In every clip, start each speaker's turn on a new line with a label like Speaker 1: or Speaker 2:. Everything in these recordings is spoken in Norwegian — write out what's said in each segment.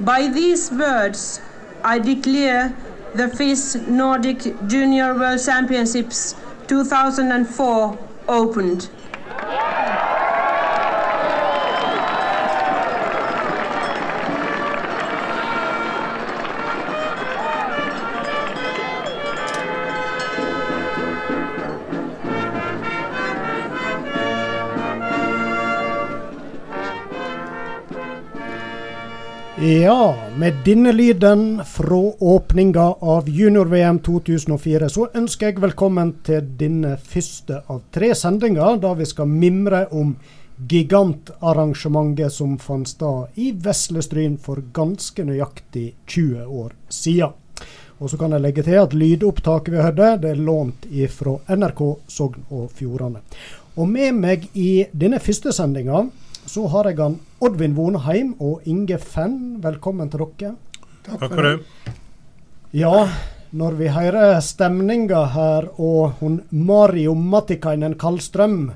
Speaker 1: By these words, I declare the FIS Nordic Junior World Championships 2004 opened.
Speaker 2: Ja, med denne lyden fra åpninga av junior-VM 2004, så ønsker jeg velkommen til denne første av tre sendinger, da vi skal mimre om gigantarrangementet som fant sted i Veslestryn for ganske nøyaktig 20 år siden. Og så kan jeg legge til at lydopptaket vi hørte, det er lånt fra NRK Sogn og Fjordane. Og med meg i denne første sendinga så har jeg han Oddvin Vonheim og Inge Fenn. Velkommen til dere.
Speaker 3: Takk for det.
Speaker 2: Ja, når vi hører stemninga her og hun Mario Matikainen Kallstrøm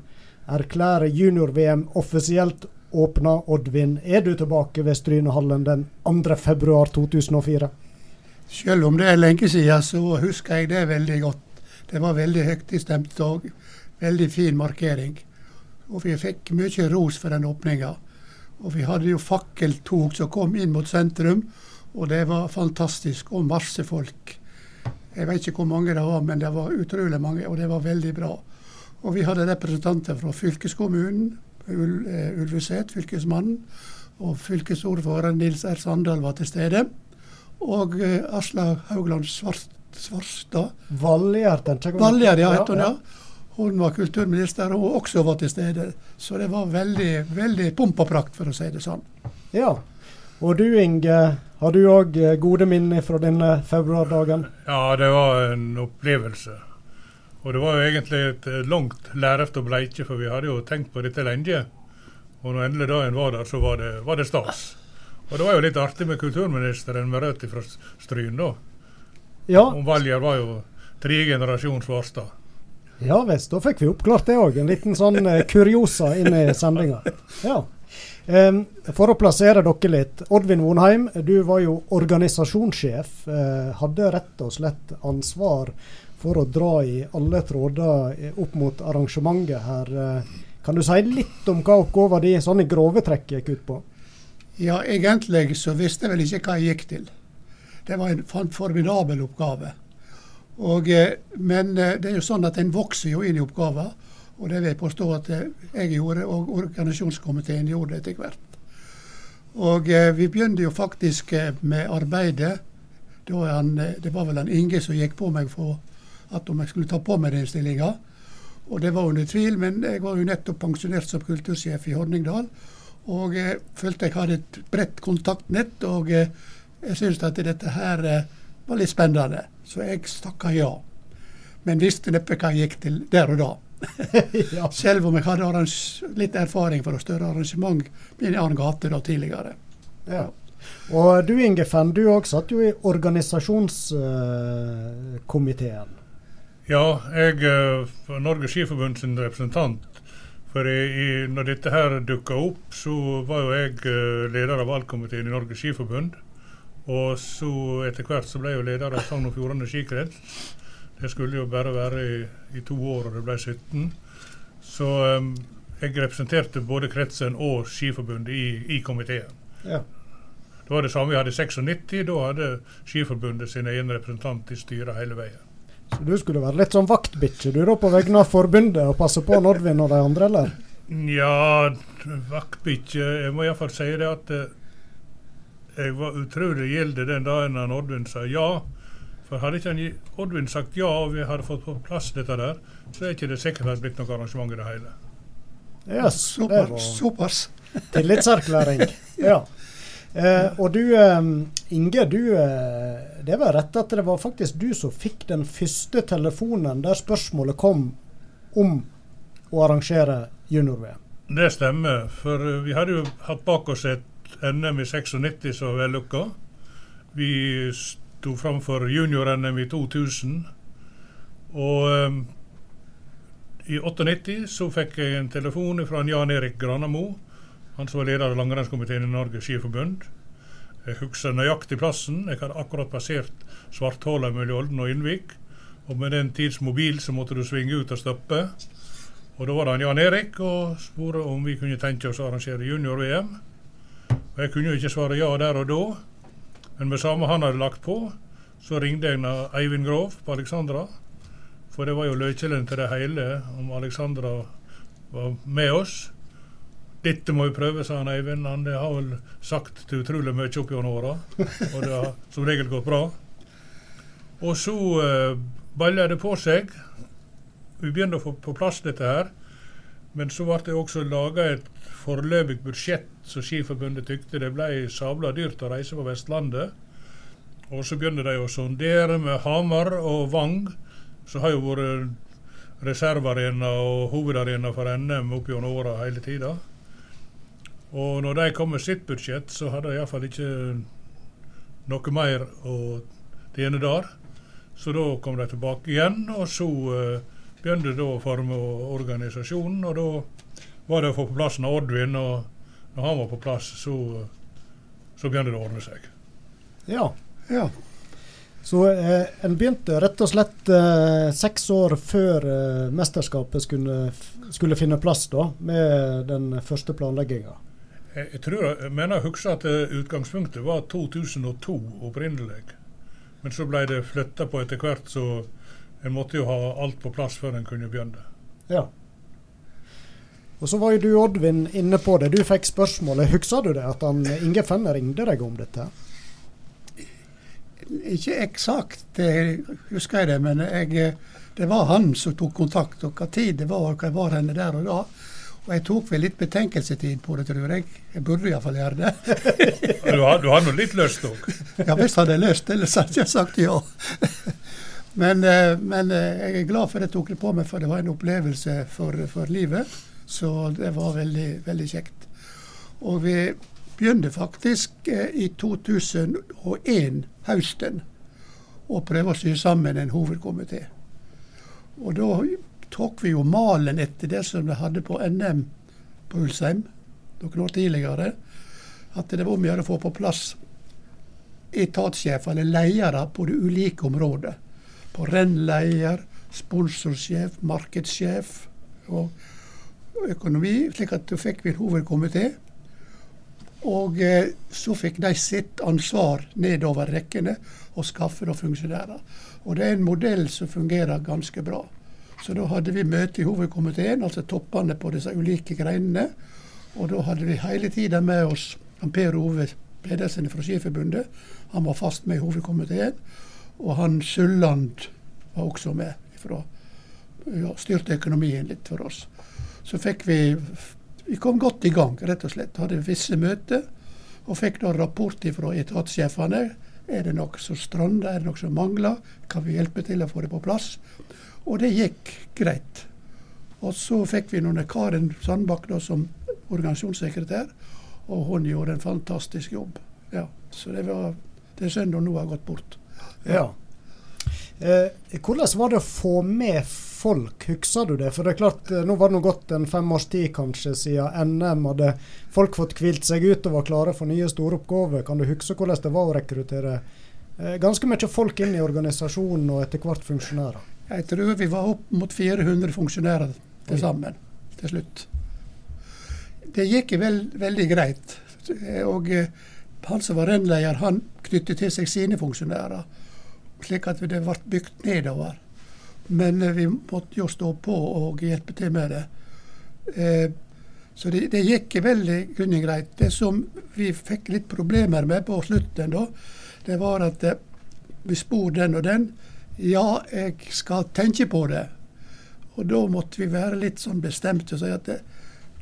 Speaker 2: erklærer junior-VM offisielt åpna, Oddvin, er du tilbake ved Strynehallen den 2. februar 2004?
Speaker 4: Selv om det er lenge siden, så husker jeg det veldig godt. Det var veldig høytistemt og veldig fin markering. Og vi fikk mye ros for den åpninga. Og vi hadde jo fakkeltog som kom inn mot sentrum, og det var fantastisk. Og masse folk. Jeg vet ikke hvor mange det var, men det var utrolig mange, og det var veldig bra. Og vi hadde representanter fra fylkeskommunen, eh, Ulveset, fylkesmannen, og fylkesordfører Nils R. Sandal var til stede. Og Aslaug Aslak Haugland Svart, Svarstad.
Speaker 2: Valgjerd,
Speaker 4: ja, ja. Hun var kulturminister, og hun også var til stede. Så det var veldig, veldig pomp og prakt, for å si det sånn.
Speaker 2: Ja. Og du Inge, har du òg eh, gode minner fra denne februardagen?
Speaker 3: Ja, det var en opplevelse. Og det var jo egentlig et langt lerret å bleike, for vi hadde jo tenkt på dette lenge. Og når endelig dagen var der, så var det, var det stas. Og det var jo litt artig med kulturministeren med rødt fra Stryn, da.
Speaker 2: Ja.
Speaker 3: Valjer var jo tredje generasjons Svarstad.
Speaker 2: Ja visst, da fikk vi oppklart det òg. En liten sånn uh, kuriosa inn i sendinga. Ja. For å plassere dere litt. Oddvin Vonheim, du var jo organisasjonssjef. Uh, hadde rett og slett ansvar for å dra i alle tråder opp mot arrangementet her. Kan du si litt om hva oppgaven de sånn i grove trekk gikk ut på?
Speaker 4: Ja, egentlig så visste jeg vel ikke hva jeg gikk til. Det var en formidabel oppgave. Og, eh, men eh, det er jo sånn at en vokser jo inn i oppgaver. Og det vil jeg påstå at eh, jeg gjorde, og organisasjonskomiteen gjorde etter hvert. Og vi begynte jo faktisk med arbeidet. Han, det var vel han Inge som gikk på meg for at om jeg skulle ta på meg den stillinga. Og det var under tvil, men jeg var jo nettopp pensjonert som kultursjef i Horningdal. Og jeg følte jeg hadde et bredt kontaktnett, og jeg syntes at dette her var litt spennende. Så jeg takka ja. Men visste neppe hva jeg gikk til der og da. ja. Selv om jeg hadde litt erfaring fra større arrangement i en annen gate da tidligere.
Speaker 2: Ja. Og du Inge Fenn, du òg satt jo i organisasjonskomiteen. Uh,
Speaker 3: ja, jeg var uh, Norges Skiforbund sin representant. For i, i, når dette her dukka opp, så var jo jeg uh, leder av valgkomiteen i Norges Skiforbund. Og så etter hvert så ble jeg jo leder av Sogn og Fjordane skikrets. Det skulle jo bare være i, i, to år, og det ble 17. Så um, jeg representerte både kretsen og Skiforbundet i, i komiteen. Ja. Det var det samme vi hadde i 96. Da hadde Skiforbundet sin egen representant i styret hele veien.
Speaker 2: Så du skulle være litt sånn vaktbikkje du da på vegne av forbundet og passe på Nordvin og de andre, eller?
Speaker 3: Ja, vaktbikkje Jeg må iallfall si det at uh, jeg var utrolig gilde den dagen han Oddvin sa ja. For hadde ikke Oddvin sagt ja, og vi hadde fått på plass dette der, så er ikke det sikkert det hadde blitt noe arrangement i det hele.
Speaker 2: Ja, såpass. Tillitserklæring. ja. Eh, og du, eh, Inge, du, eh, det var rett at det var faktisk du som fikk den første telefonen der spørsmålet kom om å arrangere junior-VM.
Speaker 3: Det stemmer, for vi hadde jo hatt bak oss et NM i 96 som vellykka. Vi sto framfor junior-NM i 2000. Og um, i 98 så fikk jeg en telefon fra Jan Erik Granamo, han som var leder av langrennskomiteen i Norges Skiforbund. Jeg husker nøyaktig plassen. Jeg hadde akkurat passert Svarthola mellom Olden og Innvik. Og med den tids mobil så måtte du svinge ut og stoppe. Og da var det Jan Erik og spurte om vi kunne tenke oss å arrangere junior-VM. Og Jeg kunne jo ikke svare ja der og da, men med samme han hadde lagt på, så ringte jeg Eivind Grov på Alexandra. For det var jo løkkjelen til det hele om Alexandra var med oss. Dette må vi prøve, sa han Eivind. Han har vel sagt til utrolig mye opp gjennom åra, og det har som regel gått bra. Og så uh, balla det på seg. Vi begynte å få på plass dette her. Men så ble det også laga et foreløpig budsjett som Skiforbundet tykte det ble sabla dyrt å reise på Vestlandet. Og så begynte de å sondere med Hamar og Vang, som har jo vært reservearena og hovedarena for NM opp gjennom åra hele tida. Og når de kom med sitt budsjett, så hadde de iallfall ikke noe mer å tjene der. Så da kom de tilbake igjen, og så uh, begynte de å forme organisasjonen. Og da var det å få på plass Oddvin, og når han var på plass, så, så begynte det å ordne seg.
Speaker 2: Ja.
Speaker 4: Ja.
Speaker 2: Så eh, en begynte rett og slett eh, seks år før eh, mesterskapet skulle, skulle, finne plass, da, med den første planlegginga.
Speaker 3: Jeg, jeg, tror, jeg mener jeg husker at eh, utgangspunktet var 2002 opprinnelig. Men så ble det flytta på etter hvert, så en måtte jo ha alt på plass før en kunne begynne.
Speaker 2: Ja. Og så var jo du, Oddvin, inne på det. Du fikk spørsmålet. Husker du det, at han, Inge Fenne ringte deg om dette?
Speaker 4: Ikke eksakt, det husker jeg det, men jeg, det var han som tok kontakt. Og hva tid det var, og hva jeg var henne der og da. Og jeg tok vel litt betenkelsetid på det, tror jeg. Jeg burde iallfall gjøre det.
Speaker 3: du har, du har nå litt lyst òg?
Speaker 4: ja visst hadde jeg lyst, ellers hadde jeg sagt ja. men, eh, men, eh, jeg er glad for at jeg tok det på meg, for det var en opplevelse for, for livet. Så det var veldig, veldig kjekt. Og vi begynte faktisk eh, i 2001, høsten, å prøve å sy sammen en hovedkomité. Og da tok vi jo malen etter det som vi hadde på NM på Ulsheim noen år tidligere. At det var om å gjøre å få på plass etatssjefer eller ledere på de ulike områder. På rennleder, sponsorsjef, markedssjef og økonomi. Slik at da fikk vi en hovedkomité. Og eh, så fikk de sitt ansvar nedover rekkene og skaffe da funksjonærer. Og det er en modell som fungerer ganske bra. Så da hadde vi møte i hovedkomiteen, altså toppene på disse ulike greinene. Og da hadde vi hele tida med oss Per Ove Pedersen fra Skiforbundet. Han var fast med i hovedkomiteen. Og han Sulland var også med. Fra, ja, styrte økonomien litt for oss. Så fikk vi vi kom godt i gang, rett og slett. Hadde visse møter og fikk da rapport fra etatssjefene. Er det noe som strander, er det noe som mangler? Kan vi hjelpe til å få det på plass? Og det gikk greit. Og så fikk vi noen Karen Sandbakk da som organisasjonssekretær, og hun gjorde en fantastisk jobb. Ja, så det var det er synd hun nå har gått bort.
Speaker 2: Ja. Eh, hvordan var det å få med folk, husker du det? For det er klart, eh, nå var det nå gått en fem års tid kanskje siden NM. Hadde folk fått hvilt seg ut og var klare for nye store oppgaver? Kan du huske hvordan det var å rekruttere eh, ganske mye folk inn i organisasjonen og etter hvert funksjonærer?
Speaker 4: Jeg tror vi var opp mot 400 funksjonærer til sammen til slutt. Det gikk vel, veldig greit. Og eh, han som var rennleder, han knyttet til seg sine funksjonærer, slik at det ble bygd nedover. Men eh, vi måtte jo stå på og hjelpe til med det. Eh, så det, det gikk veldig kunne greit. Det som vi fikk litt problemer med på slutten, da, det var at eh, vi spurte den og den. Ja, jeg skal tenke på det. Og da måtte vi være litt sånn bestemte og si at det,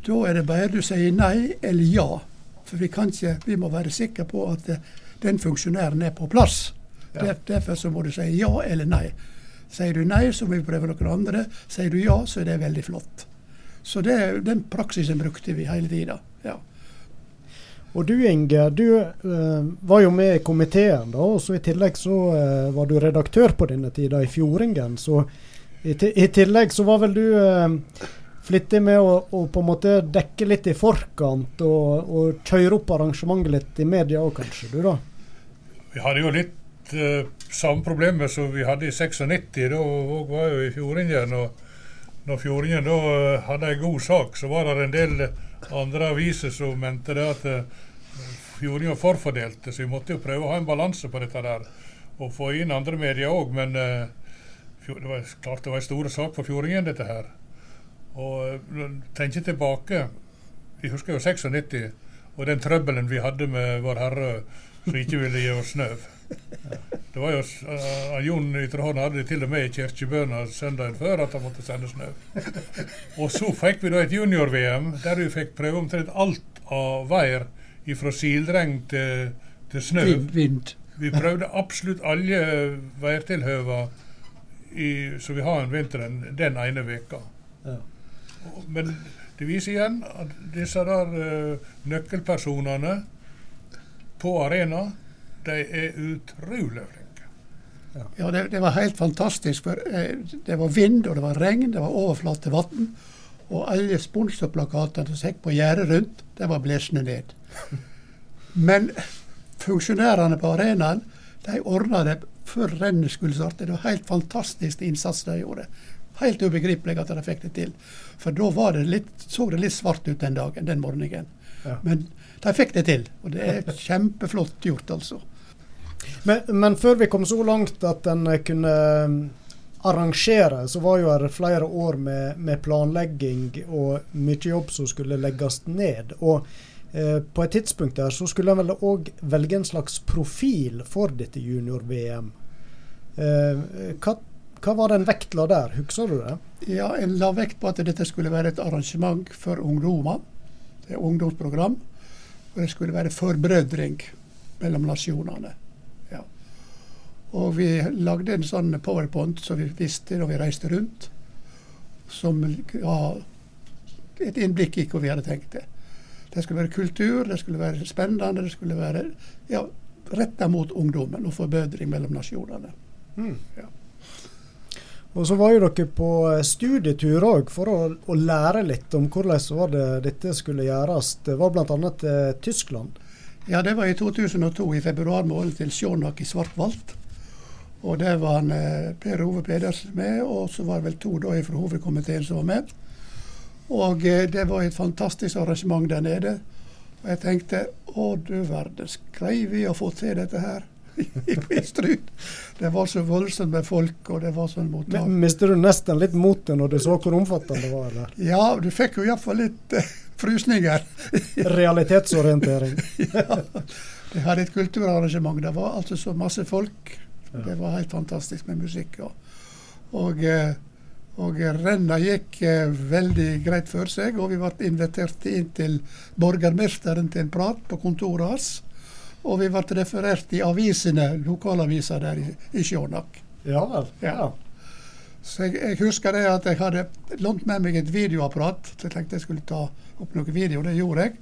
Speaker 4: da er det bare du sier nei eller ja. For vi, kan ikke, vi må være sikre på at det, den funksjonæren er på plass. Ja. Derfor så må du si ja eller nei. Sier du nei, så må vi prøve noen andre. Sier du ja, så er det veldig flott. Så det, den praksisen brukte vi hele tida. Ja.
Speaker 2: Og du Inge, du uh, var jo med i komiteen, da, og så i tillegg så uh, var du redaktør på denne tida i Fjordingen. Så i, i, tillegg så var vel du uh, flittig med å, å, på en måte dekke litt i forkant og, og kjøre opp arrangementet litt i media òg, kanskje? du da?
Speaker 3: Vi hadde jo litt uh, samme problemet som vi hadde i 96. Da var jeg jo i Fjordingen. og når Fjordingen da uh, hadde en god sak, så var det en del andre aviser som mente det at uh, Fjordingen forfordelte. Så vi måtte jo prøve å ha en balanse på dette der. Og få inn andre medier òg. Men det var klart det var en stor sak for Fjordingen, dette her. Og tenker tilbake Vi husker jo 96 og den trøbbelen vi hadde med Vår Herre som ikke ville gi oss snø. Det var jo uh, Jon Ytrehorn hadde til og med i kirkebønna søndagen før at han måtte sende snø. Og så fikk vi da et junior-VM der vi fikk prøve omtrent alt av vær fra sildreng til, til snø.
Speaker 4: Vind.
Speaker 3: Vi prøvde absolutt alle værtilhøva som vi har en vinteren den ene veka. Ja. Men det viser igjen at disse der uh, nøkkelpersonene på arena, de er utrolig flinke.
Speaker 4: Ja, ja det, det, var helt fantastisk. for eh, Det var vind, og det var regn, det var overflatevann. Og alle sponsorplakatene som gikk på gjerdet rundt, de var blåsne ned. Men funksjonærene på arenaen de ordna det før rennet skulle starte. Det var helt fantastisk innsats de gjorde. Helt ubegripelig at de fikk det til. For da det litt, så det litt svart ut den dagen, den morgenen. Ja. Men de fikk det til. Og det er kjempeflott gjort, altså.
Speaker 2: Men, men før vi kom så langt at en kunne um, arrangere, så var jo det flere år med, med, planlegging og mye jobb som skulle legges ned. Og eh, på et tidspunkt der så skulle en vel òg velge en slags profil for dette junior-VM. Eh, hva hva var den vektla der, husker du det?
Speaker 4: Ja, En la vekt på at dette skulle være et arrangement for ungdommer. Det er ungdomsprogram. Og det skulle være forbrødring mellom nasjonene. Og vi lagde en sånn powerpoint som vi visste da vi reiste rundt, som ga et innblikk i hvor vi hadde tenkt det. Det skulle være kultur, det skulle være spennende, det skulle være ja, retta mot ungdommen og forbedring mellom nasjonene. Mm. Ja.
Speaker 2: Og så var jo dere på eh, studietur òg for å, å, lære litt om hvordan var det dette skulle gjøres. Det var bl.a. til Tyskland.
Speaker 4: Ja, det var i 2002, i februar måned til Sjånak i Svartwald. Og der var han, eh, Per Ove Pedersen med, og så var det vel to da fra hovedkomiteen som var med. Og eh, det var et fantastisk arrangement der nede. Og jeg tenkte å du verden, skreiv vi å få til dette her? i Stryn. Det var så voldsomt med folk, og det var sånn mottak.
Speaker 2: Mistet du nesten litt motet når du så hvor omfattende det var? eller?
Speaker 4: Ja, du fikk jo iallfall litt uh, frysninger.
Speaker 2: Realitetsorientering.
Speaker 4: ja. Det var et kulturarrangement. Det var altså så masse folk. Ja. Det var helt fantastisk med musikk. Og, og, uh, og renna gikk uh, veldig greit for seg, og vi ble invitert inn til borgermesteren til en prat på kontoret hans. Og vi ble referert i avisene, lokalaviser der i, i Skjånak.
Speaker 2: Ja vel. Ja.
Speaker 4: Så jeg, jeg, husker det at jeg hadde lånt med meg et videoapparat. Så jeg tenkte jeg skulle ta opp noe video. Det gjorde jeg.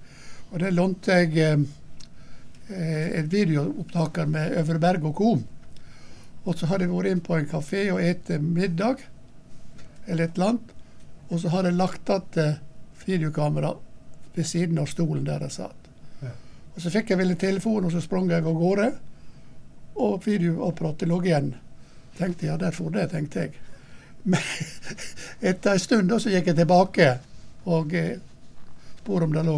Speaker 4: Og det lånte jeg eh, et videoopptaker med Øvre Berg og Co. Og så hadde jeg vært inn på en kafé og spist middag, eller et eller annet. Og så hadde jeg lagt igjen videokamera ved siden av stolen der jeg satt. Og Så fikk jeg vel en telefon, og så sprang jeg av gårde. Og videoapparatet lå igjen. Tenkte ja, der for det, tenkte jeg. Men etter en stund da, så gikk jeg tilbake og eh, spurte om det lå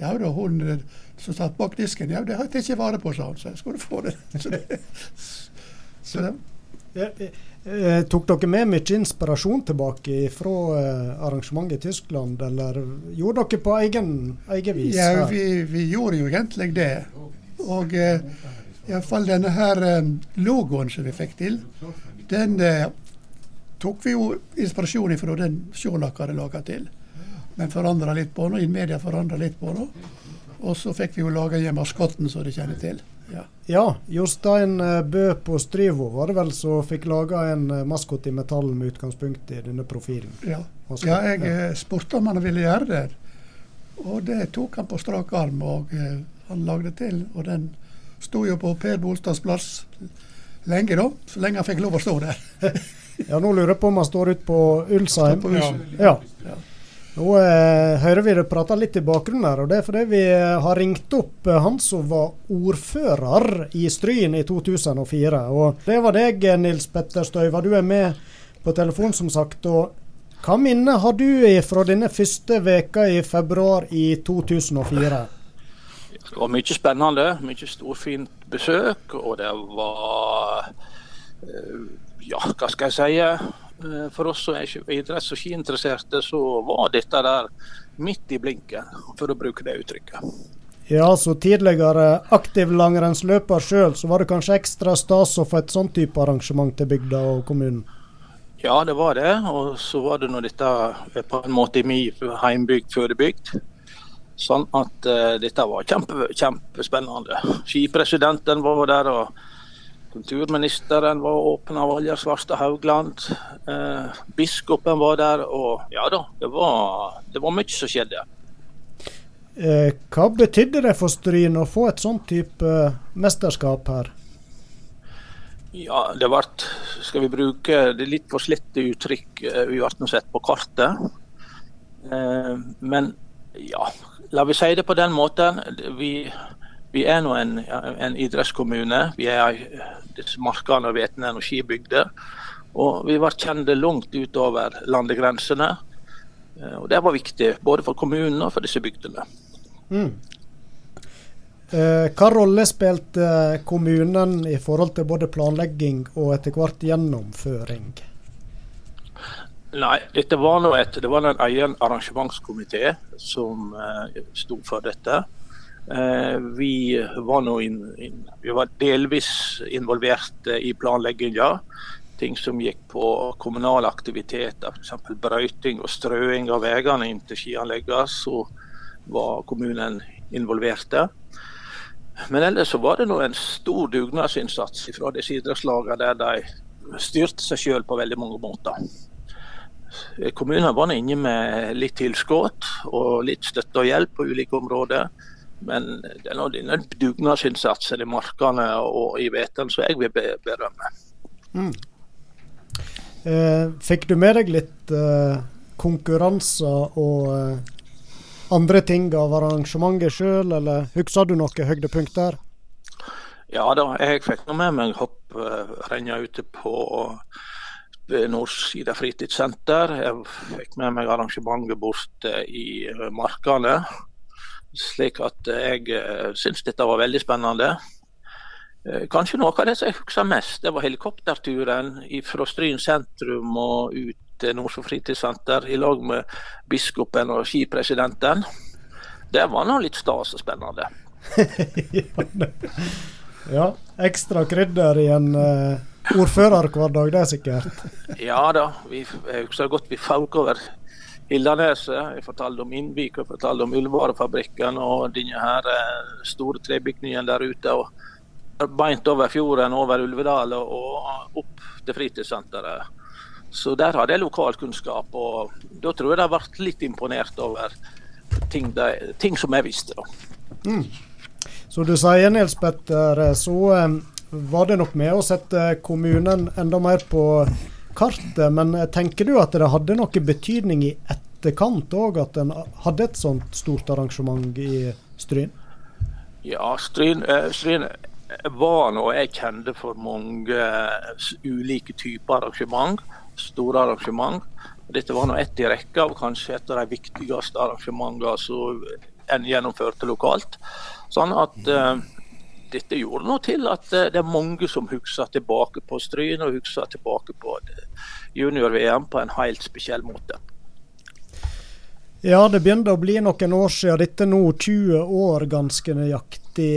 Speaker 4: Ja da, hun eh, som satt bak disken, ja, det har jeg ikke vare på, sa hun. Så jeg skulle få det. Så det,
Speaker 2: så det. Eh, tok dere med mye inspirasjon tilbake fra eh, arrangementet i Tyskland, eller gjorde dere på egen, egen vis?
Speaker 4: Ja, vi, vi, gjorde jo egentlig det. Og eh, iallfall denne her eh, logoen som vi fikk til, den eh, tok vi jo inspirasjon ifra den Sjålak hadde laga til. Men forandra litt på den, og media forandra litt på den. Og så fikk vi jo laga maskotten som de kjenner til.
Speaker 2: Ja. ja, Jostein eh, Bø på Stryvo var det vel som fikk laga en eh, maskot i metall med utgangspunkt i denne profilen?
Speaker 4: Ja, ja jeg ja. Eh, spurte om han ville gjøre det. Og det tok han på strak arm, og han lagde til. Og den sto jo på Per Bolstads plass lenge, da. Så lenge han fikk lov å stå der.
Speaker 2: ja, nå lurer jeg på om han står ute på Ulsheim.
Speaker 4: På Ulsheim. Ja. ja.
Speaker 2: Nå eh, hører vi det prate litt i bakgrunnen her, og det er fordi vi har ringt opp eh, han som var ordfører i Stryn i 2004. Og det var deg, Nils Petter Støyva. Du er med på telefon, som sagt. og hva minne har du fra denne første veka i februar i 2004?
Speaker 5: Det var mye spennende, mye storfint besøk. Og det var eh, Ja, hva skal jeg si? Eh, for oss som er idretts- og skiinteresserte, så var dette der midt i blinken, for å bruke det uttrykket.
Speaker 2: Ja, så tidligere aktiv langrennsløper sjøl, så var det kanskje ekstra stas å få et sånn type arrangement til bygda og kommunen?
Speaker 5: Ja, det var det. Og så var det nå dette på en måte i min heimbygd Førdebygd. Sånn at uh, dette var kjempe, kjempespennende. Skipresidenten var der. og Kulturministeren var åpen av Valjar Svarstad Haugland. Eh, biskopen var der. Og ja da, det var, det var mye som skjedde.
Speaker 2: Eh, hva betydde det for Stryn å få et sånt type uh, mesterskap her?
Speaker 5: Ja, det ble Skal vi bruke det litt forslitte uttrykk uh, vi ble sett på kartet. Eh, men ja, la vi si det på den måten. Vi vi er nå en, en, idrettskommune. Vi er disse markene og vetende og skibygder. Og vi var kjente langt utover landegrensene. Eh, og Det var viktig både for kommunen og for disse bygdene. Mm.
Speaker 2: Eh, hva rolle spilte kommunen i forhold til både planlegging og etter hvert gjennomføring?
Speaker 5: Nei, dette var nå et, det var en egen arrangementskomité som eh, sto for dette. Eh, vi var, in, in, vi var delvis involvert eh, i planlegginga. Ting som gikk på kommunale aktiviteter, f.eks. brøyting og strøing av veiene inn til skianleggene. Så var kommunen involvert. Men ellers så var det nå en stor dugnadsinnsats fra disse idrettslagene der de styrte seg selv på veldig mange måter. Kommunene var inne med litt tilskudd og litt støtte og hjelp på ulike områder. Men det denne, denne dugnadsinnsatsen i markene og i Veten som jeg vil berømme. Mm.
Speaker 2: Eh, fikk du med deg litt eh, konkurranser og eh, andre ting av arrangementet sjøl, eller husker du noen høydepunkter?
Speaker 5: Ja da, jeg fikk nå med meg hopprenna uh, ute på Nordsida fritidssenter. Jeg fikk med meg arrangementet borte i markene Markane. Slik at jeg uh, syns dette var veldig spennende. Uh, kanskje noe av det som jeg husker mest, det var helikopterturen fra Stryn sentrum og ut til Nordsjø fritidssenter i lag med biskopen og skipresidenten. Det var nå litt stas og spennende.
Speaker 2: ja, ekstra krydder i en uh, ordførerhverdag, det er sikkert.
Speaker 5: ja da, vi, jeg husker godt vi fauk over Hildaneset. Jeg fortalte om Innvik og fortalte om Ullvarefabrikken og denne her eh, store trebygningen der ute. og Beint over fjorden, over Ulvedal og opp til fritidssenteret. Så der hadde jeg lokalkunnskap, og da tror jeg de ble litt imponert over ting, de, ting som jeg visste. Mm.
Speaker 2: Som du sier, Nils Petter, så um, var det nok med å sette kommunen enda mer på kartet, men tenker du at det hadde noe betydning i etterkant òg, at en hadde et sånt stort arrangement i Stryn?
Speaker 5: Ja, Stryn, eh, Stryn var noe jeg kjente for mange eh, ulike typer arrangement. Store arrangement. Dette var nå ett i rekka av kanskje et av de viktigste arrangementene som en gjennomførte lokalt. Sånn at uh, dette gjorde noe til at uh, det er mange som husker tilbake på Stryn og husker tilbake på junior-VM på en helt spesiell måte.
Speaker 2: Ja, det begynner å bli noen år siden. Dette nå 20 år ganske nøyaktig.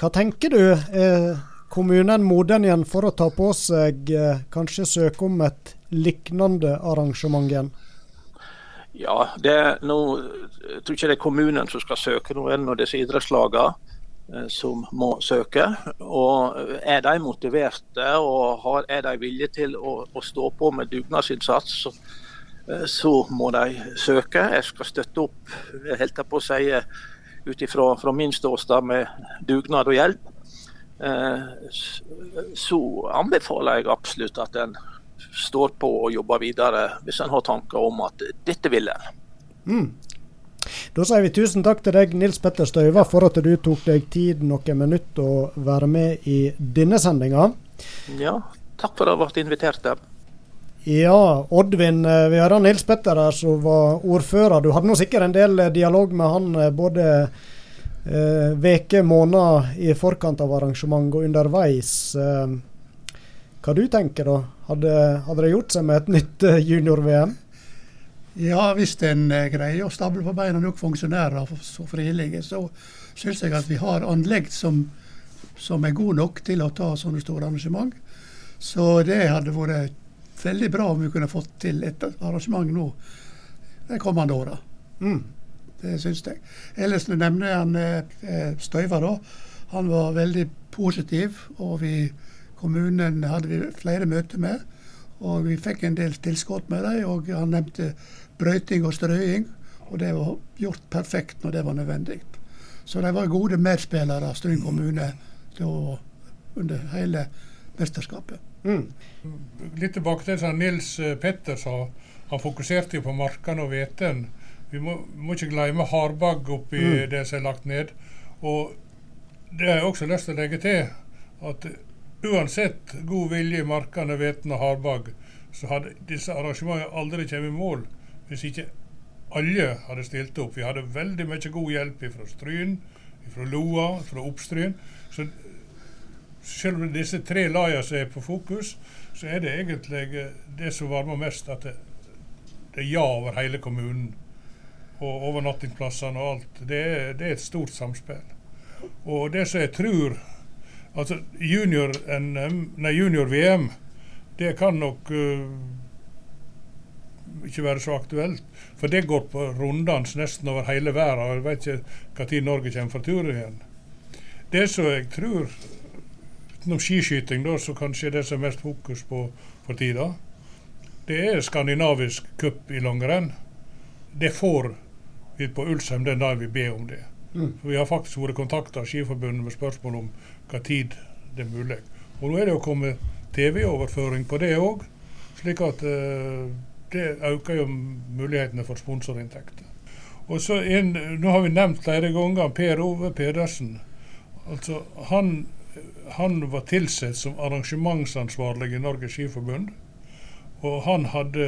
Speaker 2: Hva tenker du? Er kommunen moden igjen for å ta på seg, eh, kanskje søke om et lignende arrangement igjen?
Speaker 5: Ja, det er nå, jeg tror ikke det er kommunen som skal søke noen av disse idrettslagene eh, som må søke. Og Er de motiverte og har, er de villige til å, å stå på med dugnadsinnsats, så, eh, så, må de søke. Jeg skal støtte opp helt på å si, ut ifra min ståsted med dugnad og hjelp. Eh, så anbefaler jeg absolutt at en står på og jobber videre hvis en har tanker om at dette vil en.
Speaker 2: Mm. Da sier vi tusen takk til deg, Nils Petter Støyva, for at du tok deg tid noen minutter å være med i denne sendinga.
Speaker 5: Ja, takk for at jeg ble invitert. Der.
Speaker 2: Ja, Oddvin, eh, vi hører Nils Petter her som var ordfører. Du hadde nå sikkert en del eh, dialog med han eh, både veke, måneder i forkant av arrangement og underveis. Eh, hva du tenker da? Hadde, hadde det gjort seg med et nytt junior-VM?
Speaker 4: Ja, hvis en greier å stable på beina nok funksjonærer så frivillige, så syns jeg at vi har anlegg som, som er gode nok til å ta sånne store arrangement. Så det hadde vært veldig bra om vi kunne fått til et arrangement nå de kommende åra. Mm. Det syns jeg. Ellers nevner jeg han eh, Støyva, da. Han var veldig positiv, og vi, kommunen hadde vi flere møter med. Og vi fikk en del tilskudd med dem, og han nevnte brøyting og strøing. Og det var gjort perfekt når det var nødvendig. Så de var gode medspillere, Stryn kommune, under hele mesterskapet. Mm.
Speaker 3: Litt tilbake til det Nils eh, Petter sa. Han fokuserte jo på markene og hveten. Vi må, må, ikke glemme hardbagg oppi mm. det som er lagt ned. Og det har jeg også lyst til å legge til. At uansett god vilje i markene, hveten og hardbagg, så hadde disse arrangementene aldri kommet i mål hvis ikke alle hadde stilt opp. Vi hadde veldig mye god hjelp fra Stryn, fra Loa, fra Oppstryn. Så selv om disse tre lagene som er på fokus, så er det egentlig eh, det som varmer mest, at det, det er ja over hele kommunen. Og overnattingsplassene og alt. Det er, det er, et stort samspill. Og det som jeg tror Altså, junior-VM, junior det kan nok uh, ikke være så aktuelt. For det går på runddans nesten over hele verden. Jeg vet ikke når Norge kommer fra tur igjen. Det som jeg tror utenom skiskyting, da, så kanskje det som er mest fokus på for tida, det er skandinavisk cup i langrenn. Det får vi på Ulsheim den dagen vi ber om det. Mm. For Vi har faktisk vært kontakta av Skiforbundet med spørsmål om hva tid det er mulig. Og Nå er det jo kommet TV-overføring på det òg, slik at uh, det øker jo mulighetene for sponsorinntekter. Og så en, Nå har vi nevnt flere ganger Per Ove Pedersen. Altså, han han var tilsatt som arrangementsansvarlig i Norges Skiforbund. Og han hadde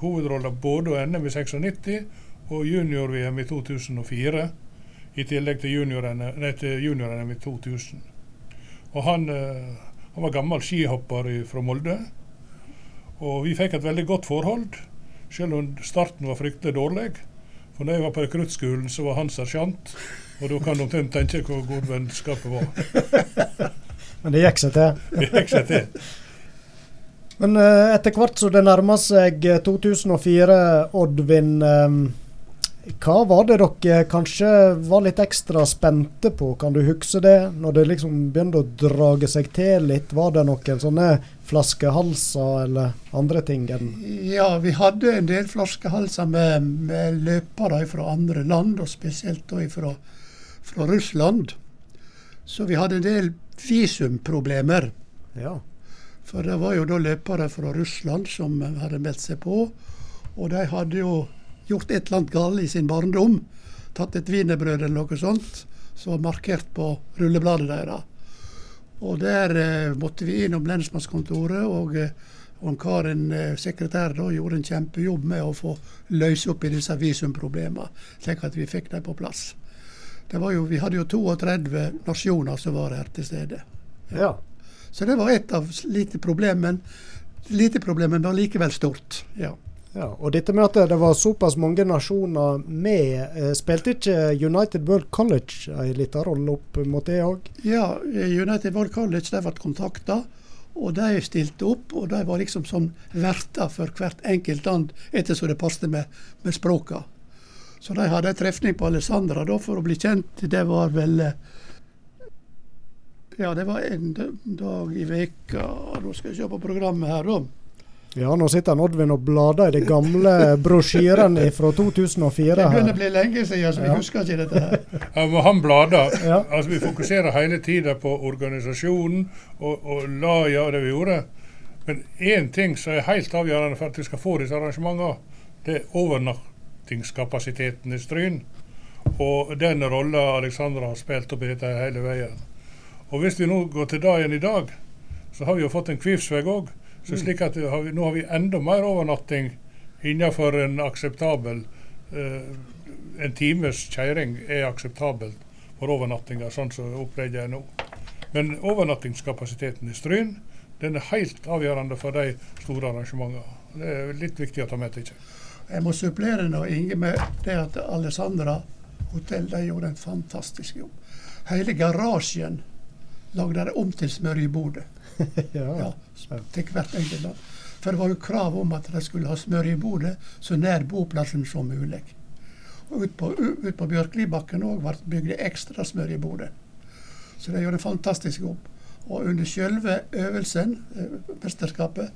Speaker 3: hovedrollen både å NM i 96 og junior-VM i 2004. I tillegg til junior-NM junior i 2000. Og han, eh, han var gammel skihopper fra Molde. Og vi fikk et veldig godt forhold, selv om starten var fryktelig dårlig. For når jeg var på rekruttskolen, så var han sersjant. Og da kan du omtrent tenke hvor godt vennskapet var.
Speaker 2: Men det gikk seg til.
Speaker 3: Det gikk seg til.
Speaker 2: Men uh, etter hvert som det nærmer seg 2004, eh, Oddvin, um, hva var det dere kanskje var litt ekstra spente på? Kan du huske det? Når det liksom begynte å drage seg til litt, var det noen sånne flaskehalser eller andre ting?
Speaker 4: Ja, vi hadde en del flaskehalser med, med løpere fra andre land, og spesielt fra, fra Russland. Så vi hadde en del visumproblemer. Ja. For det var jo da løpere fra Russland som hadde meldt seg på. Og de hadde jo gjort et eller annet galt i sin barndom. Tatt et wienerbrød eller noe sånt som var markert på rullebladet deres. Og der eh, måtte vi innom lensmannskontoret, og, eh, Karin, eh, sekretær, da, gjorde en kjempejobb med å få løse opp i disse visumproblemene, slik at vi fikk dem på plass jo, vi hadde jo 32 nasjoner som var her til stede. Ja. ja. Så det var et av lite problemene. lite problem, men var likevel stort. Ja.
Speaker 2: Ja, og dette med at det var såpass mange nasjoner med, eh, spilte ikke United World College en liten rolle opp mot det òg?
Speaker 4: Ja, United World College de ble kontakta, og de stilte opp. Og de var liksom sånn verter for hvert enkelt land ettersom det passet med, med språka. Så de hadde en trefning på Alessandra da, for å bli kjent. Det var vel eh, Ja, det var en dag i veka. Nå skal jeg se på programmet her, da.
Speaker 2: Ja, nå sitter Oddvin og blader i de gamle brosjyrene fra 2004.
Speaker 4: Det begynner å bli lenge siden, så vi ja. husker ikke dette her.
Speaker 3: Ja, men han blader. Ja. Altså, vi fokuserer hele tida på organisasjonen og, og laget og det vi gjorde. Men én ting som er helt avgjørende for at vi skal få disse arrangementene, det er overnatt overnattingskapasiteten i Stryn. Og den rolla Alexandra har spilt opp i dette hele veien. Og hvis vi nå går til dagen i dag, så har vi jo fått en Kvivsveg òg. Så slik at har nå har vi enda mer overnatting innenfor en akseptabel eh, En times kjøring er akseptabelt for overnattinger, sånn som opplegget er nå. Men overnattingskapasiteten i Stryn den er helt avgjørende for de store arrangementene. Det er litt viktig å ta med til.
Speaker 4: Jeg må supplere nå, Inge, med det at Alessandra hotell de gjorde en fantastisk jobb. Hele garasjen lagde de om til smørjebode. ja. ja, til hvert enkelt land. For det var jo krav om at de skulle ha smør i bordet så nær boplassen som mulig. Og Ut på, ut på Bjørklibakken òg ble bygd ekstra bordet. Så de gjorde en fantastisk jobb. Og under selve øvelsen, eh, mesterskapet,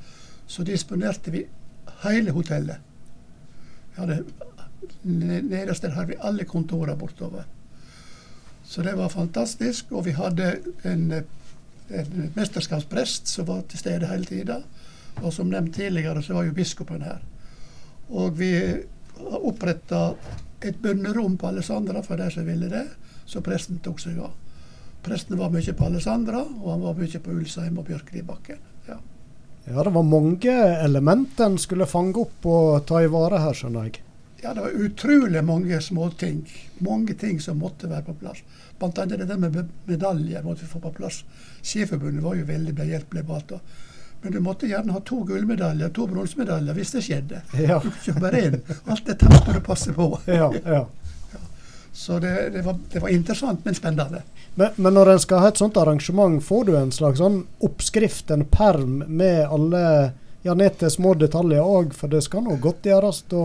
Speaker 4: så disponerte vi hele hotellet. Hadde Nederst der har vi alle kontorene bortover. Så det var fantastisk. Og vi hadde en, en mesterskapsprest som var til stede hele tida. Og som nevnt tidligere, så var jo biskopen her. Og vi oppretta et bønnerom på Alessandra for de som ville det, så presten tok seg av. Presten var mye på Alessandra, og han var mye på Ulsheim og Bjørklibakken. Ja.
Speaker 2: ja, det var mange elementer en skulle fange opp og ta i vare her, skjønner jeg.
Speaker 4: Ja, det var utrolig mange småting. Mange ting som måtte være på plass. Blant annet det der med medaljer måtte vi få på plass. Skiforbundet var jo veldig behjelpelig på alt. Men du måtte gjerne ha to gullmedaljer, to bronsemedaljer hvis det skjedde. Ja. Du kunne ikke bare én. Alt dette måtte du passe på.
Speaker 2: Ja, ja.
Speaker 4: Så det, det, var, det, var, interessant, men spennende.
Speaker 2: Men, men, når en skal ha et sånt arrangement, får du en slags sånn oppskrift, en perm med alle ja, ned til små detaljer òg, for det skal nå godt gjøres å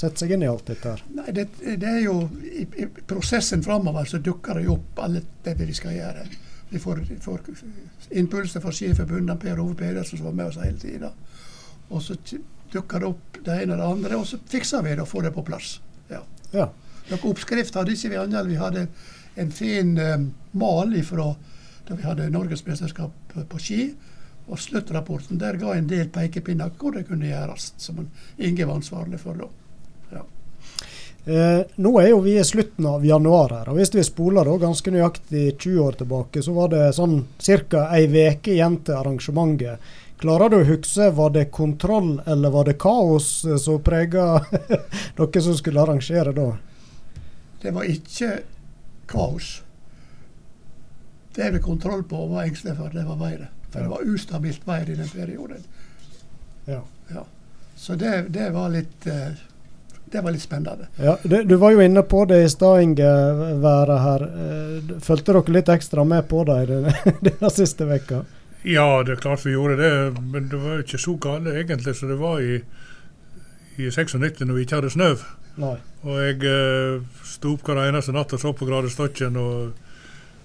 Speaker 2: sette seg inn i alt dette her.
Speaker 4: Nei, det, det er jo i, i prosessen framover så dukker det jo opp alt det vi skal gjøre. Vi får, får impulser fra Skiforbundet, Per Ove Pedersen som var med oss hele tida. Og så dukker det opp det ene og det andre, og så fikser vi det og får det på plass. Ja.
Speaker 2: ja.
Speaker 4: Noen oppskrift hadde ikke vi andre. Vi hadde en fin um, mal ifra da vi hadde norgesmesterskap på ski. Og sluttrapporten der ga en del pekepinner hvor det kunne gjøres, som Inge var ansvarlig for da.
Speaker 2: Eh, nå er jo vi i slutten av januar her, og hvis vi spoler da ganske nøyaktig 20 år tilbake, så var det sånn ca. ei uke igjen til arrangementet. Klarer du å huske, var det kontroll eller var det kaos som prega dere som skulle arrangere da?
Speaker 4: Det var ikke kaos. Det er vi kontroll på og var engstelig for, det var været. For det var ustabilt vær i den perioden.
Speaker 2: Ja.
Speaker 4: ja. Så det, det, var litt eh, det var litt spennende.
Speaker 2: Ja, det, Du var jo inne på det i stad, Inge. Være her. Fulgte dere litt ekstra med på det denne siste veka?
Speaker 3: Ja, det er klart vi gjorde det. Men det var jo ikke så galt egentlig som det var i, i 96 når vi ikke hadde snø. Og jeg uh, sto opp hver eneste natt og så på gradestokken.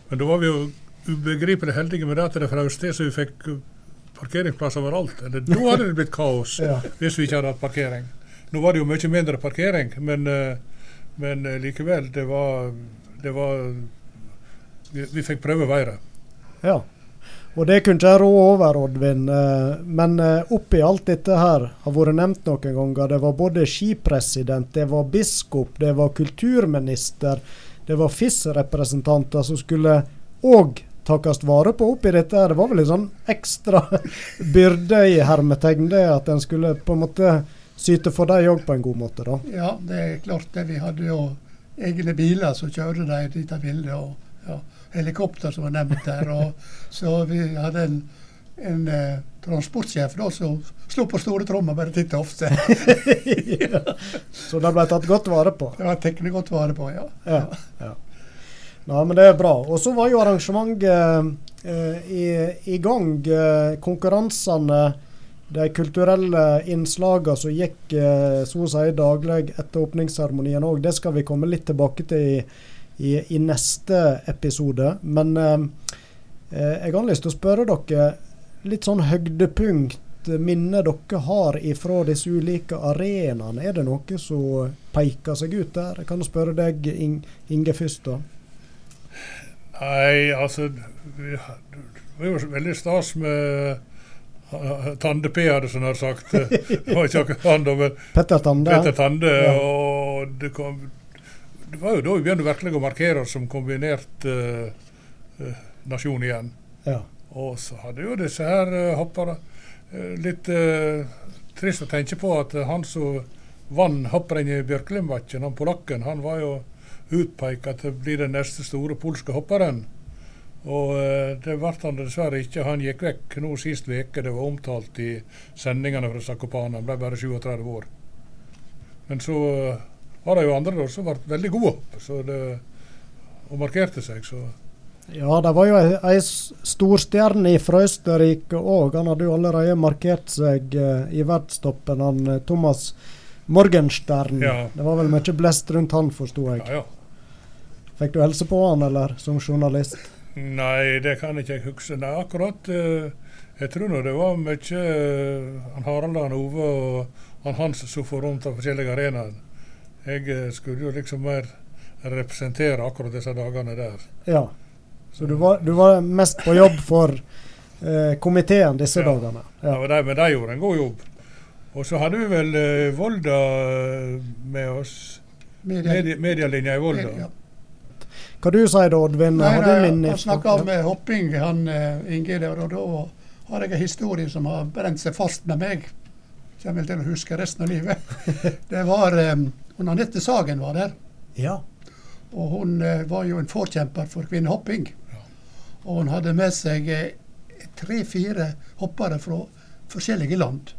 Speaker 3: Men da var vi jo ubegripelig heldige med det at det frøs til, så vi fikk parkeringsplass overalt. Eller, da hadde det blitt kaos ja. hvis vi ikke hadde hatt parkering. Nå var det jo mye mindre parkering, men, eh, men eh, likevel, det var, det var vi, vi, fikk prøve været.
Speaker 2: Ja. Og det kunne ikke rå over, Oddvin. Eh, men oppi alt dette her har vært nevnt noen ganger. Det var både skipresident, det var biskop, det var kulturminister, det var FIS-representanter som skulle òg takkes vare på oppi dette. Det var vel en sånn ekstra byrde i hermetegn, det at en skulle på en måte syte for dem òg på en god måte, da.
Speaker 4: Ja, det er klart det. Vi hadde jo egne biler som kjørte dem dit de ville. og ja, Helikopter som var nevnt der. og Så vi hadde en, en eh, transportsjef da som slo på store trommer bare titt og ofte.
Speaker 2: ja. Så det ble tatt godt vare på?
Speaker 4: Det ble tatt godt vare på, ja.
Speaker 2: ja, ja. Ja, men det er bra. Og så var jo arrangementet eh, i, i, gang. Eh, konkurransene, de kulturelle innslagene som gikk eh, så å si daglig etter åpningsseremonien òg, det skal vi komme litt tilbake til i, i, i neste episode. Men eh, eh, jeg har lyst til å spørre dere litt sånn høydepunkt minnet dere har ifra disse ulike arenaene? Er det noe som peker seg ut der? Jeg kan spørre deg, Inge, først. da.
Speaker 3: Nei, altså Det var veldig stas med Tande-P, hadde sagt. Var ikke akkurat han, da, men
Speaker 2: Petter Tande.
Speaker 3: Petter Tande.
Speaker 2: Ja.
Speaker 3: Og det, kom, det var jo da vi begynte virkelig å markere oss som kombinert uh, uh, nasjon igjen.
Speaker 2: Ja.
Speaker 3: Og så hadde jo disse her uh, hopperne litt trist å tenke på at han som vant hopprennet i Bjørklimbakken, han polakken, han var jo utpeka til å bli den neste store polske hopperen. Og det ble han dessverre ikke. Han gikk vekk nå sist uke. Det var omtalt i sendingene fra Zakopane. Han ble bare 37 år. Men så var det jo andre som ble veldig gode så det, og markerte seg. så
Speaker 2: ja, det var jo ei, ei storstjerne fra Østerrike òg. Han hadde jo allerede markert seg uh, i verdstoppen, han Thomas Morgenstern. Ja. Det var vel mye blest rundt han, forsto jeg.
Speaker 3: Ja, ja.
Speaker 2: Fikk du helse på han, eller som journalist?
Speaker 3: Nei, det kan jeg ikke huske. Nei, akkurat uh, Jeg tror nå det var mye han Harald han Ove og han Hans som for rundt av forskjellige arenaer. Jeg skulle jo liksom mer representere akkurat disse dagene der.
Speaker 2: Ja. Så du var, du var mest på jobb for eh, komiteen disse ja. dagene?
Speaker 3: Ja, ja men de gjorde en god jobb. Og så hadde vi vel eh, Volda eh, med oss. Media. Medielinja i Volda. Media.
Speaker 2: Hva du sier du, Oddvin?
Speaker 4: Nei, nei, han snakka om ja. hopping, han uh, Inge der, og da har jeg en historie som har brent seg fast med meg. Kommer til å huske resten av livet. Det var um, Anette Sagen var der.
Speaker 2: Ja.
Speaker 4: Og hun uh, var jo en forkjemper for kvinnehopping. Og hun hadde med seg uh, tre-fire hoppere fra forskjellige land.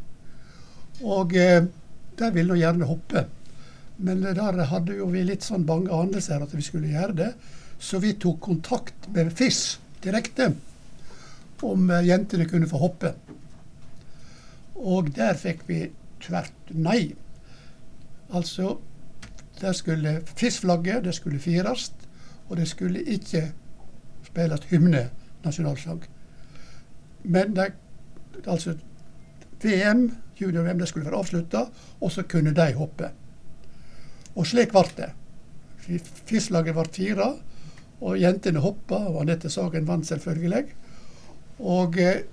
Speaker 4: Og uh, de ville nå gjerne hoppe. Men der hadde jo vi litt sånn bange anelser at vi skulle gjøre det. Så vi tok kontakt med FIS direkte om eh, jentene kunne få hoppe. Og der fikk vi tvert nei. Altså, der skulle FIS-flagget det skulle fires, og det skulle ikke spilles hymne, nasjonalsang. Men det, altså VM, junior-VM, det skulle være avslutta, og så kunne de hoppe. Og slik ble det. FIS-laget ble fire, og jentene hoppa, og Anette Sagen vant selvfølgelig. Og eh,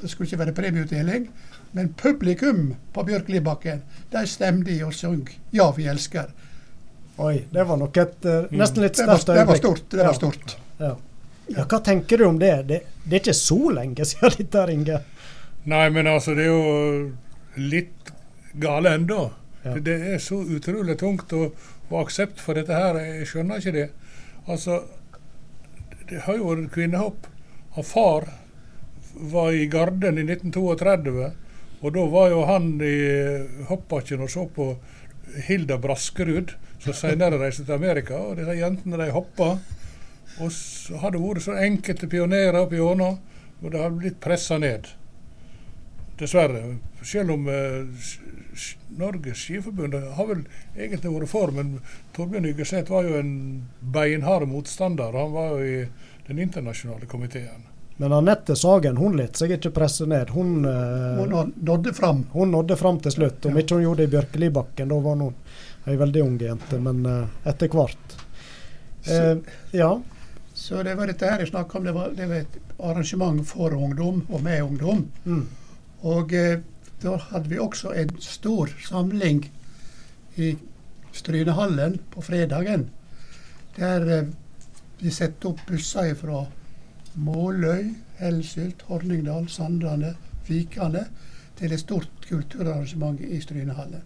Speaker 4: det skulle ikke være premieutdeling, men publikum på Bjørklibakken de stemte i og sang 'Ja, vi elsker'.
Speaker 2: Oi, det var nok et uh, nesten litt sterkt
Speaker 4: øyeblikk. Det var stort. Det var stort.
Speaker 2: Ja. Ja. Ja, hva tenker du om det? det? det? er ikke så lenge siden dette, Inge?
Speaker 3: Nei, men altså, det er jo litt gale ennå. Ja. Det, er så utrolig tungt å få aksept for dette her. Jeg skjønner ikke det. Altså, det har jo vært kvinnehopp. Han far var i Garden i 1932, og da var jo han i hoppbakken og så på Hilda Braskerud, som senere reiste til Amerika. Og disse jentene de hoppa. Og så har det vært så enkelte pionerer opp igjennom, og det har blitt pressa ned. Dessverre. Selv om eh, Norges Skiforbund har vel egentlig vært for, men Torbjørn Yggeseth var jo en beinhard motstander. Han var jo i den internasjonale komiteen.
Speaker 2: Men Anette Sagen hun lot seg ikke presse ned. Hun,
Speaker 4: eh, hun nådde fram.
Speaker 2: Hun nådde fram til slutt. Om ja. ikke hun gjorde det i Bjørkelibakken, da var hun ei veldig ung jente. Men eh, etter hvert. Eh, ja.
Speaker 4: Så det var dette her jeg snakka om. Det var, det var, et arrangement for ungdom og med ungdom. Mm. Og eh, da hadde vi også en stor samling i Strynehallen på fredagen. Der eh, vi satte opp busser fra Måløy, Hellsylt, Horningdal, Sandane, Vikane til et stort kulturarrangement i Strynehallen.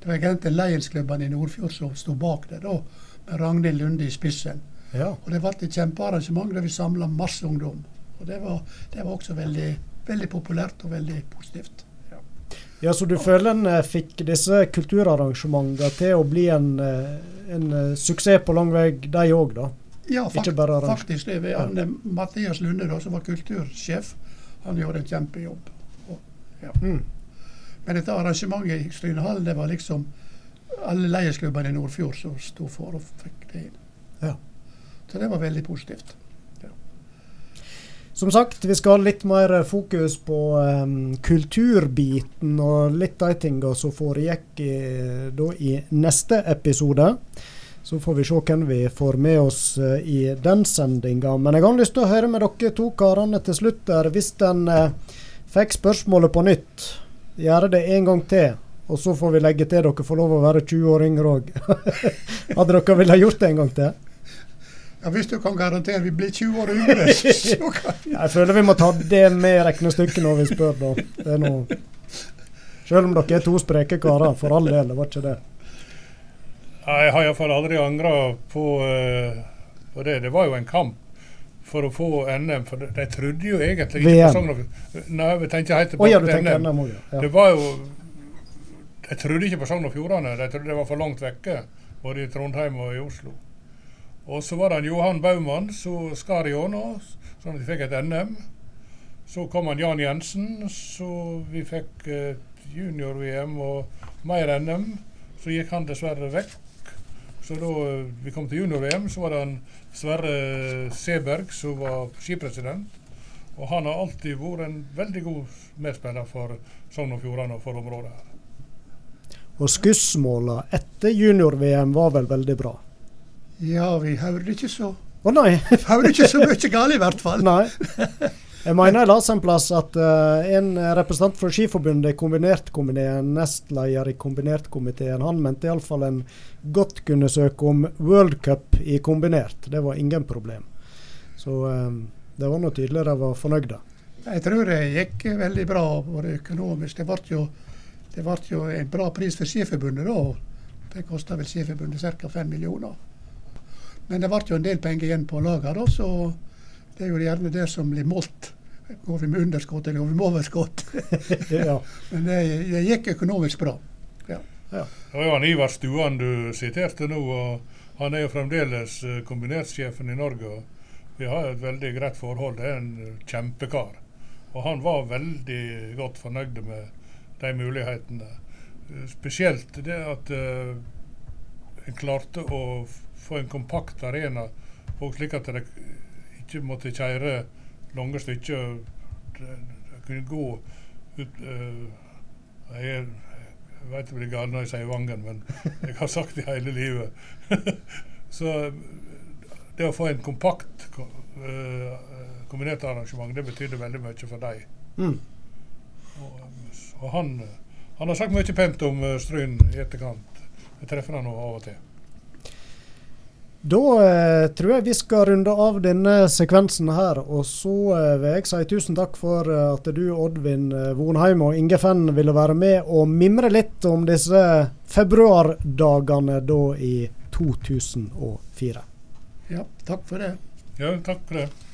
Speaker 4: Det var egentlig Lionsklubben i Nordfjord som sto bak det, da, med Ragnhild Lunde i spissen. Ja. Og det ble et kjempearrangement der vi samla masse ungdom. Og det var, det var også veldig, veldig, populært og veldig positivt.
Speaker 2: Ja, ja Så du føler en eh, fikk disse kulturarrangementene til å bli en, eh, en uh, suksess på lang vei, de òg, da?
Speaker 4: Ja, fakt, faktisk. Det var ja. Mathias Lunde, da, som var kultursjef, han gjorde en kjempejobb. Og, ja. mm. Men dette arrangementet i Strynehallen, det var liksom alle leiersklubbene i Nordfjord som sto for og fikk det inn.
Speaker 2: Ja.
Speaker 4: Så det var veldig positivt.
Speaker 2: Som sagt, vi skal ha litt mer fokus på um, kulturbiten og litt de tingene som foregikk i, da, i neste episode. Så får vi se hvem vi får med oss uh, i den sendinga. Men jeg har lyst til å høre med dere to karene til slutt der. Hvis en uh, Fikk spørsmålet på nytt. Gjøre det en gang til. Og så får vi legge til dere får lov å være 20 år yngre òg. Hadde dere villet gjort det en gang til?
Speaker 4: Ja, Hvis du kan garantere vi blir 20 år yngre, så kan vi
Speaker 2: Jeg føler vi må ta det med i regnestykket når vi spør, da. Det er noe Selv om dere er to spreke karer, for all del, det var ikke det.
Speaker 3: Jeg har iallfall aldri angra på, eh, på det. Det var jo en kamp for å få NM. For de, de trodde jo egentlig ikke
Speaker 2: VM.
Speaker 3: på Sogn og Nei, vi tenker helt tilbake til NM.
Speaker 2: NM også, ja.
Speaker 3: Det var jo De trodde ikke på Sogn og Fjordane. De trodde det var for langt vekke, både i Trondheim og i Oslo. Og så var det Johan Baumann som skar igjennom, sånn at vi fikk et NM. Så kom han Jan Jensen, så vi fikk eh, junior-VM og mer NM. Så gikk han dessverre vekk. Så da eh, vi kom til junior-VM, så var det han Sverre Seberg som var skipresident. Og han har alltid vært en veldig god medspiller for Sogn og Fjordane og for området her.
Speaker 2: Og skussmåla etter junior-VM var vel veldig bra?
Speaker 4: Ja, vi hører ikke så
Speaker 2: Å nei!
Speaker 4: hører ikke så mye galt, i hvert fall.
Speaker 2: nei. Jeg mener jeg leste en plass at uh, en representant fra Skiforbundet kombinertkomiteen, nestleder i kombinertkomiteen, han mente iallfall en godt kunne søke om World Cup i kombinert. Det var ingen problem. Så um, det var nå tydelig de var fornøyde.
Speaker 4: Jeg tror det gikk veldig bra både økonomisk. Det ble jo, det ble jo en bra pris for Skiforbundet da. Det kosta vel Skiforbundet ca. 5 millioner. Men det ble jo en del penger igjen på laget, da, så det er jo gjerne det som blir målt. Går vi med underskudd eller går vi med overskudd?
Speaker 2: ja.
Speaker 4: Men det, det gikk økonomisk bra.
Speaker 3: Det var Ivar Stuan du siterte nå, og han er jo fremdeles eh, kombinertsjefen i Norge. Vi har et veldig greit forhold. Det er en eh, kjempekar. Og han var veldig godt fornøyd med de mulighetene. Eh, Spesielt det at en klarte å få en kompakt arena, og slik at de ikke måtte kjøre lange stykker. De, kunne gå ut uh, jeg, vet jeg blir gal når jeg sier Vangen, men jeg har sagt det hele livet. Så det å få en kompakt ko- eh, kombinert arrangement, det betydde veldig mye for dem.
Speaker 2: Mm.
Speaker 3: Og, og han, han har sagt mye pent om eh, Stryn i etterkant. Jeg treffer han nå av og til.
Speaker 2: Da eh, tror jeg vi skal runde av denne sekvensen her. Og så eh, vil jeg si tusen takk for eh, at du, Oddvin eh, Vonheim og Inge Fenn ville være med og mimre litt om disse februardagene da i 2004.
Speaker 4: Ja, takk for det.
Speaker 3: Ja, takk for det.